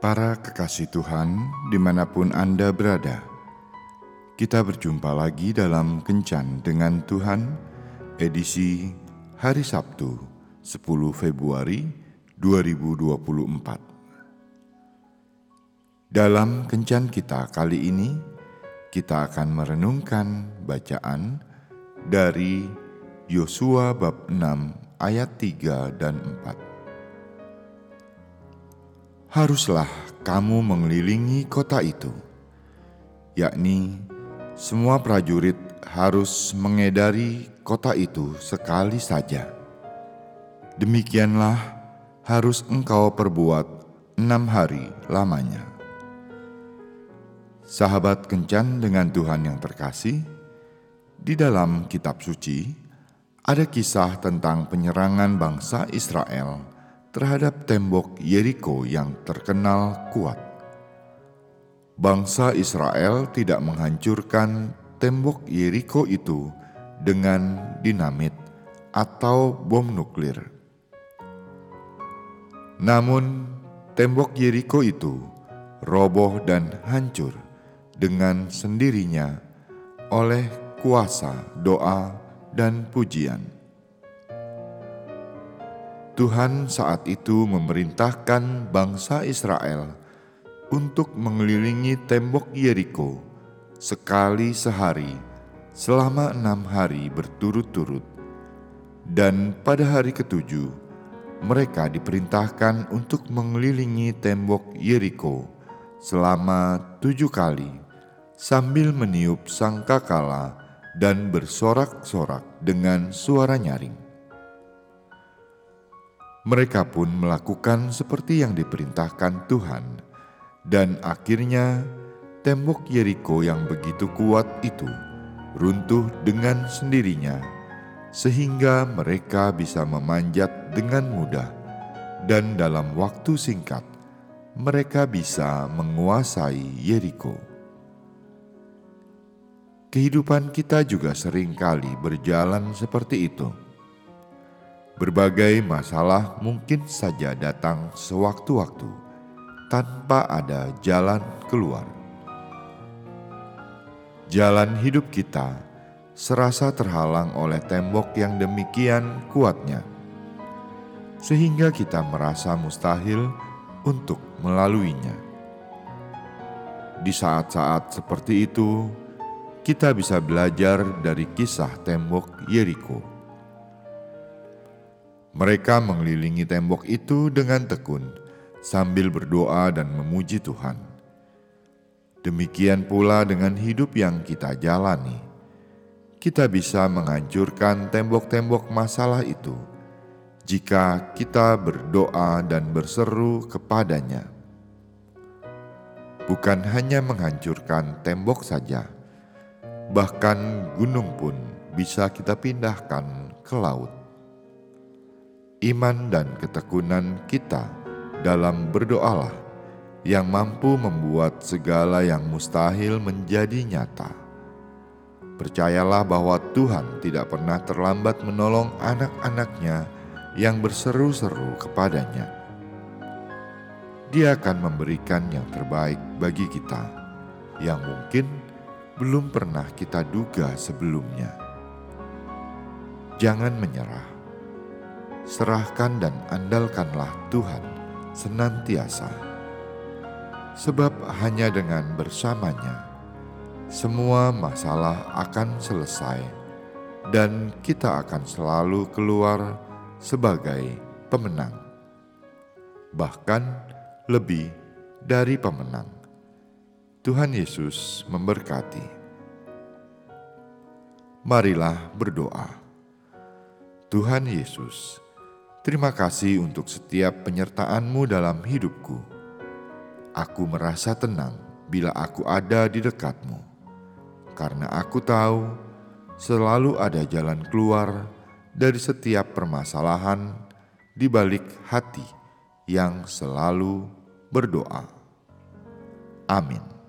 Para kekasih Tuhan, di mana pun Anda berada, kita berjumpa lagi dalam Kencan dengan Tuhan, edisi hari Sabtu, 10 Februari 2024. Dalam Kencan kita kali ini, kita akan merenungkan bacaan dari Yosua bab 6 ayat 3 dan 4 haruslah kamu mengelilingi kota itu, yakni semua prajurit harus mengedari kota itu sekali saja. Demikianlah harus engkau perbuat enam hari lamanya. Sahabat kencan dengan Tuhan yang terkasih, di dalam kitab suci ada kisah tentang penyerangan bangsa Israel terhadap tembok Yeriko yang terkenal kuat. Bangsa Israel tidak menghancurkan tembok Yeriko itu dengan dinamit atau bom nuklir. Namun, tembok Yeriko itu roboh dan hancur dengan sendirinya oleh kuasa doa dan pujian. Tuhan saat itu memerintahkan bangsa Israel untuk mengelilingi tembok Yeriko sekali sehari selama enam hari berturut-turut. Dan pada hari ketujuh, mereka diperintahkan untuk mengelilingi tembok Yeriko selama tujuh kali sambil meniup sangkakala dan bersorak-sorak dengan suara nyaring. Mereka pun melakukan seperti yang diperintahkan Tuhan, dan akhirnya tembok Yeriko yang begitu kuat itu runtuh dengan sendirinya, sehingga mereka bisa memanjat dengan mudah, dan dalam waktu singkat mereka bisa menguasai Yeriko. Kehidupan kita juga sering kali berjalan seperti itu Berbagai masalah mungkin saja datang sewaktu-waktu tanpa ada jalan keluar. Jalan hidup kita serasa terhalang oleh tembok yang demikian kuatnya, sehingga kita merasa mustahil untuk melaluinya. Di saat-saat seperti itu, kita bisa belajar dari kisah tembok Yeriko mereka mengelilingi tembok itu dengan tekun sambil berdoa dan memuji Tuhan. Demikian pula dengan hidup yang kita jalani. Kita bisa menghancurkan tembok-tembok masalah itu jika kita berdoa dan berseru kepadanya. Bukan hanya menghancurkan tembok saja, bahkan gunung pun bisa kita pindahkan ke laut iman dan ketekunan kita dalam berdoalah yang mampu membuat segala yang mustahil menjadi nyata. Percayalah bahwa Tuhan tidak pernah terlambat menolong anak-anaknya yang berseru-seru kepadanya. Dia akan memberikan yang terbaik bagi kita, yang mungkin belum pernah kita duga sebelumnya. Jangan menyerah serahkan dan andalkanlah Tuhan senantiasa. Sebab hanya dengan bersamanya, semua masalah akan selesai dan kita akan selalu keluar sebagai pemenang. Bahkan lebih dari pemenang. Tuhan Yesus memberkati. Marilah berdoa. Tuhan Yesus, Terima kasih untuk setiap penyertaanmu dalam hidupku. Aku merasa tenang bila aku ada di dekatmu, karena aku tahu selalu ada jalan keluar dari setiap permasalahan di balik hati yang selalu berdoa. Amin.